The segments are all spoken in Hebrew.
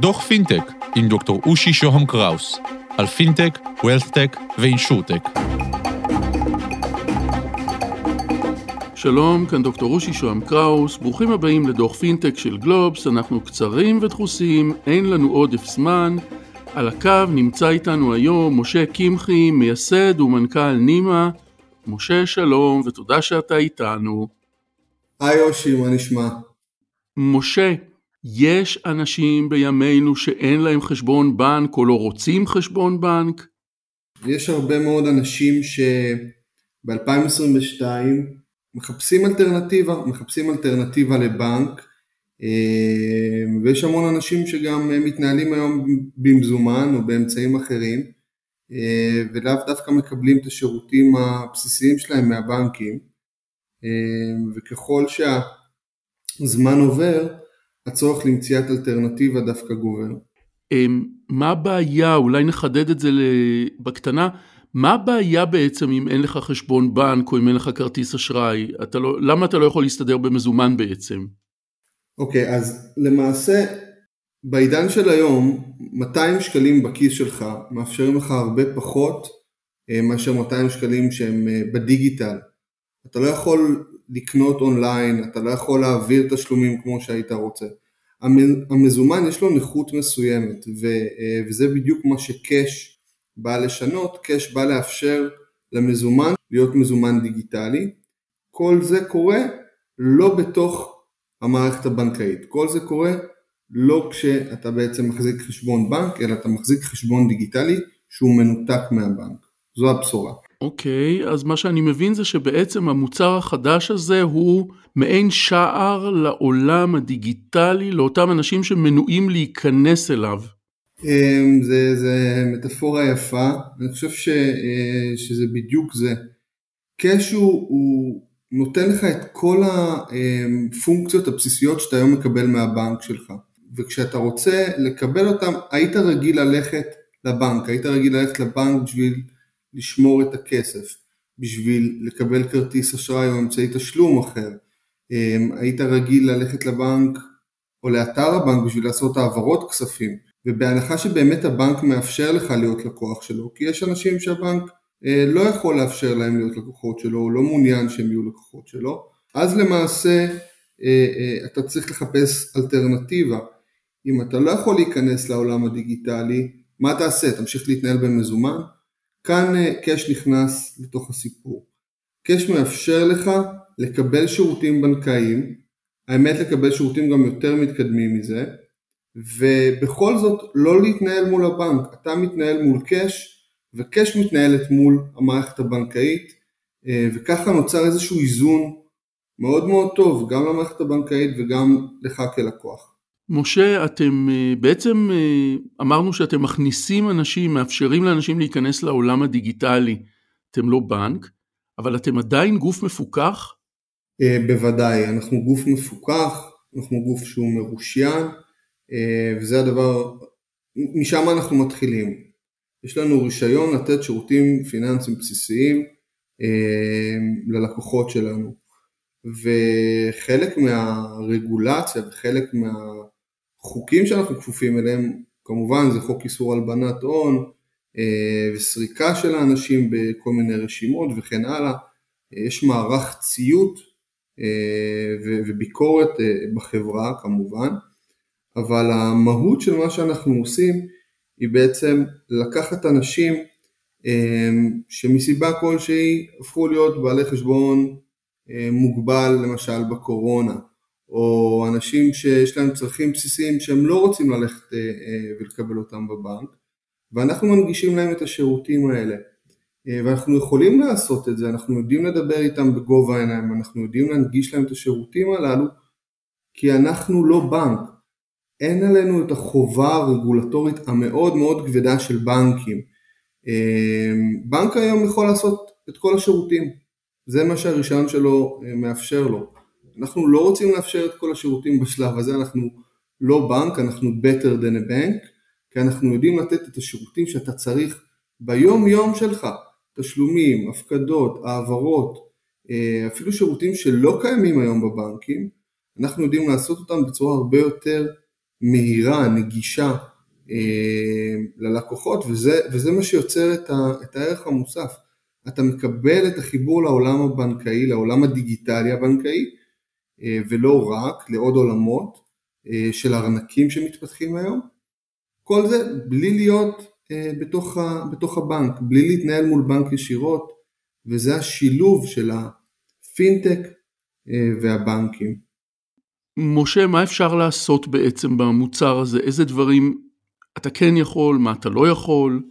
דוח פינטק עם דוקטור אושי שוהם קראוס על פינטק, ווילסטק ואינשורטק. שלום, כאן דוקטור אושי שוהם קראוס, ברוכים הבאים לדוח פינטק של גלובס, אנחנו קצרים ודחוסים, אין לנו עודף זמן. על הקו נמצא איתנו היום משה קמחי, מייסד ומנכ"ל נימה. משה, שלום, ותודה שאתה איתנו. היי אושי, מה נשמע? משה, יש אנשים בימינו שאין להם חשבון בנק או לא רוצים חשבון בנק? יש הרבה מאוד אנשים שב-2022 מחפשים אלטרנטיבה, מחפשים אלטרנטיבה לבנק אה, ויש המון אנשים שגם מתנהלים היום במזומן או באמצעים אחרים אה, ולאו דווקא מקבלים את השירותים הבסיסיים שלהם מהבנקים אה, וככל שהזמן עובר הצורך למציאת אלטרנטיבה דווקא גובר. מה הבעיה, אולי נחדד את זה בקטנה, מה הבעיה בעצם אם אין לך חשבון בנק או אם אין לך כרטיס אשראי? אתה לא, למה אתה לא יכול להסתדר במזומן בעצם? אוקיי, okay, אז למעשה בעידן של היום 200 שקלים בכיס שלך מאפשרים לך הרבה פחות אה, מאשר 200 שקלים שהם אה, בדיגיטל. אתה לא יכול לקנות אונליין, אתה לא יכול להעביר תשלומים כמו שהיית רוצה. המזומן יש לו נכות מסוימת אה, וזה בדיוק מה שקאש בא לשנות, קאש בא לאפשר למזומן להיות מזומן דיגיטלי. כל זה קורה לא בתוך המערכת הבנקאית, כל זה קורה לא כשאתה בעצם מחזיק חשבון בנק, אלא אתה מחזיק חשבון דיגיטלי שהוא מנותק מהבנק. זו הבשורה. אוקיי, okay, אז מה שאני מבין זה שבעצם המוצר החדש הזה הוא מעין שער לעולם הדיגיטלי לאותם אנשים שמנועים להיכנס אליו. אמ, זה, זה מטאפורה יפה, אני חושב ש, אה, שזה בדיוק זה. קאש הוא, הוא נותן לך את כל הפונקציות הבסיסיות שאתה היום מקבל מהבנק שלך. וכשאתה רוצה לקבל אותם, היית רגיל ללכת לבנק, היית רגיל ללכת לבנק בשביל לשמור את הכסף, בשביל לקבל כרטיס אשראי או אמצעי תשלום אחר. אמ, היית רגיל ללכת לבנק או לאתר הבנק בשביל לעשות העברות כספים, ובהנחה שבאמת הבנק מאפשר לך להיות לקוח שלו, כי יש אנשים שהבנק אה, לא יכול לאפשר להם להיות לקוחות שלו, הוא לא מעוניין שהם יהיו לקוחות שלו, אז למעשה אה, אה, אתה צריך לחפש אלטרנטיבה. אם אתה לא יכול להיכנס לעולם הדיגיטלי, מה תעשה? תמשיך להתנהל במזומן? כאן קאש נכנס לתוך הסיפור. קאש מאפשר לך לקבל שירותים בנקאיים, האמת לקבל שירותים גם יותר מתקדמים מזה, ובכל זאת לא להתנהל מול הבנק, אתה מתנהל מול קאש וקאש מתנהלת מול המערכת הבנקאית אה, וככה נוצר איזשהו איזון מאוד מאוד טוב גם למערכת הבנקאית וגם לך כלקוח. משה, אתם אה, בעצם אה, אמרנו שאתם מכניסים אנשים, מאפשרים לאנשים להיכנס לעולם הדיגיטלי. אתם לא בנק, אבל אתם עדיין גוף מפוקח? בוודאי, אנחנו גוף מפוקח, אנחנו גוף שהוא מרושיין, וזה הדבר, משם אנחנו מתחילים. יש לנו רישיון לתת שירותים פיננסיים בסיסיים אה, ללקוחות שלנו וחלק מהרגולציה וחלק מהחוקים שאנחנו כפופים אליהם כמובן זה חוק איסור הלבנת הון אה, וסריקה של האנשים בכל מיני רשימות וכן הלאה. יש מערך ציות אה, וביקורת בחברה כמובן. אבל המהות של מה שאנחנו עושים היא בעצם לקחת אנשים שמסיבה כלשהי הפכו להיות בעלי חשבון מוגבל למשל בקורונה, או אנשים שיש להם צרכים בסיסיים שהם לא רוצים ללכת אה, אה, ולקבל אותם בבנק, ואנחנו מנגישים להם את השירותים האלה. אה, ואנחנו יכולים לעשות את זה, אנחנו יודעים לדבר איתם בגובה העיניים, אנחנו יודעים להנגיש להם את השירותים הללו, כי אנחנו לא בנק, אין עלינו את החובה הרגולטורית המאוד מאוד כבדה של בנקים. בנק היום יכול לעשות את כל השירותים, זה מה שהרישיון שלו אה, מאפשר לו. אנחנו לא רוצים לאפשר את כל השירותים בשלב הזה, אנחנו לא בנק, אנחנו better than a bank, כי אנחנו יודעים לתת את השירותים שאתה צריך ביום יום שלך, תשלומים, הפקדות, העברות, אה, אפילו שירותים שלא קיימים היום בבנקים, אנחנו יודעים לעשות אותם בצורה הרבה יותר מהירה, נגישה אה, ללקוחות, וזה, וזה מה שיוצר את, ה, את הערך המוסף. אתה מקבל את החיבור לעולם הבנקאי, לעולם הדיגיטלי הבנקאי, אה, ולא רק, לעוד עולמות אה, של ארנקים שמתפתחים היום. כל זה בלי להיות אה, בתוך, ה, בתוך הבנק, בלי להתנהל מול בנק ישירות, וזה השילוב של הפינטק והבנקים. משה, מה אפשר לעשות בעצם במוצר הזה? איזה דברים אתה כן יכול, מה אתה לא יכול?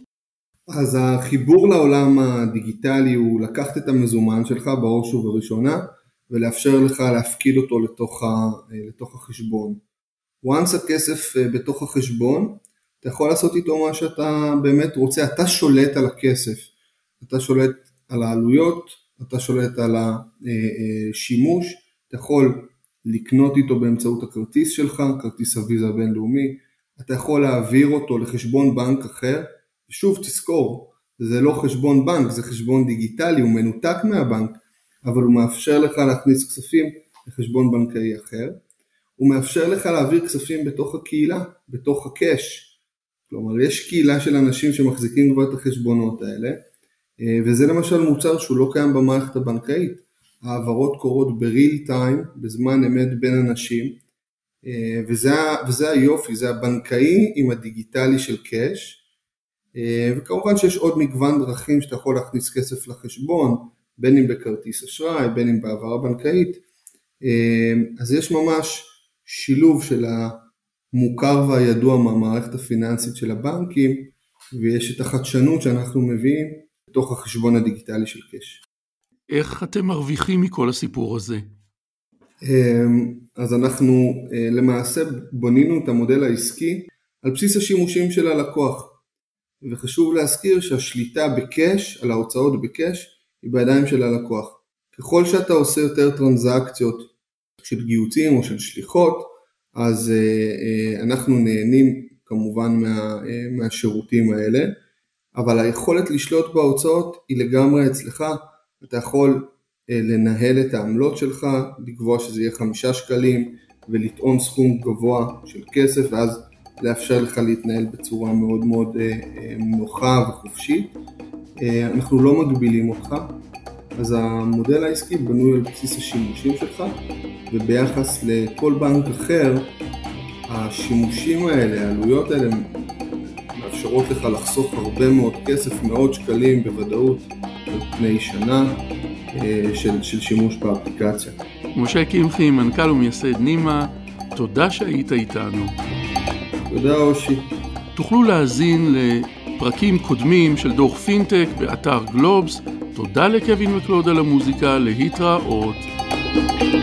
אז החיבור לעולם הדיגיטלי הוא לקחת את המזומן שלך בראש ובראשונה ולאפשר לך להפקיד אותו לתוך, ה, לתוך החשבון. once הכסף אה, בתוך החשבון, אתה יכול לעשות איתו מה שאתה באמת רוצה, אתה שולט על הכסף, אתה שולט על העלויות, אתה שולט על השימוש, אה, אה, אתה יכול לקנות איתו באמצעות הכרטיס שלך, כרטיס הוויזה הבינלאומי, אתה יכול להעביר אותו לחשבון בנק אחר, ושוב תזכור, זה לא חשבון בנק, זה חשבון דיגיטלי, הוא מנותק מהבנק, אבל הוא מאפשר לך להכניס כספים לחשבון בנקאי אחר, הוא מאפשר לך להעביר כספים בתוך הקהילה, בתוך הקאש, כלומר יש קהילה של אנשים שמחזיקים כבר את החשבונות האלה, אה, וזה למשל מוצר שהוא לא קיים במערכת הבנקאית, העברות קורות בריל טיים, בזמן אמת בין אנשים, אה, וזה, וזה היופי, זה הבנקאי עם הדיגיטלי של קאש, וכמובן שיש עוד מגוון דרכים שאתה יכול להכניס כסף לחשבון, בין אם בכרטיס אשראי, בין אם בהעברה בנקאית, אה, אז יש ממש שילוב של המוכר והידוע מהמערכת הפיננסית של הבנקים, ויש את החדשנות שאנחנו מביאים בתוך החשבון הדיגיטלי של קאש. איך אתם מרוויחים מכל הסיפור הזה? אמ, אז אנחנו אה, למעשה בנינו את המודל העסקי על בסיס השימושים של הלקוח וחשוב להזכיר שהשליטה בקאש, על ההוצאות בקאש, היא בידיים של הלקוח. ככל שאתה עושה יותר טרנזקציות של גיוצים או של שליחות, אז אה, אה, אנחנו נהנים כמובן מה, מהשירותים האלה, אבל היכולת לשלוט בהוצאות היא לגמרי אצלך, אתה יכול אה, לנהל את העמלות שלך, לקבוע שזה יהיה חמישה שקלים ולטעון סכום גבוה של כסף ואז לאפשר לך להתנהל בצורה מאוד מאוד אה, אה, נוחה וחופשית. אנחנו לא מגבילים אותך, אז המודל העסקי בנוי על בסיס השימושים שלך וביחס לכל בנק אחר השימושים האלה, העלויות האלה מאפשרות לך לחסוך הרבה מאוד כסף, מאות שקלים בוודאות על פני שנה אה, של, של שימוש באפליקציה. משה קמחי, מנכ"ל ומייסד נימה, תודה שהיית איתנו. תודה אושי. תוכלו להאזין לפרקים קודמים של דוח פינטק באתר גלובס. תודה לקווין מקלוד על המוזיקה, להתראות. thank you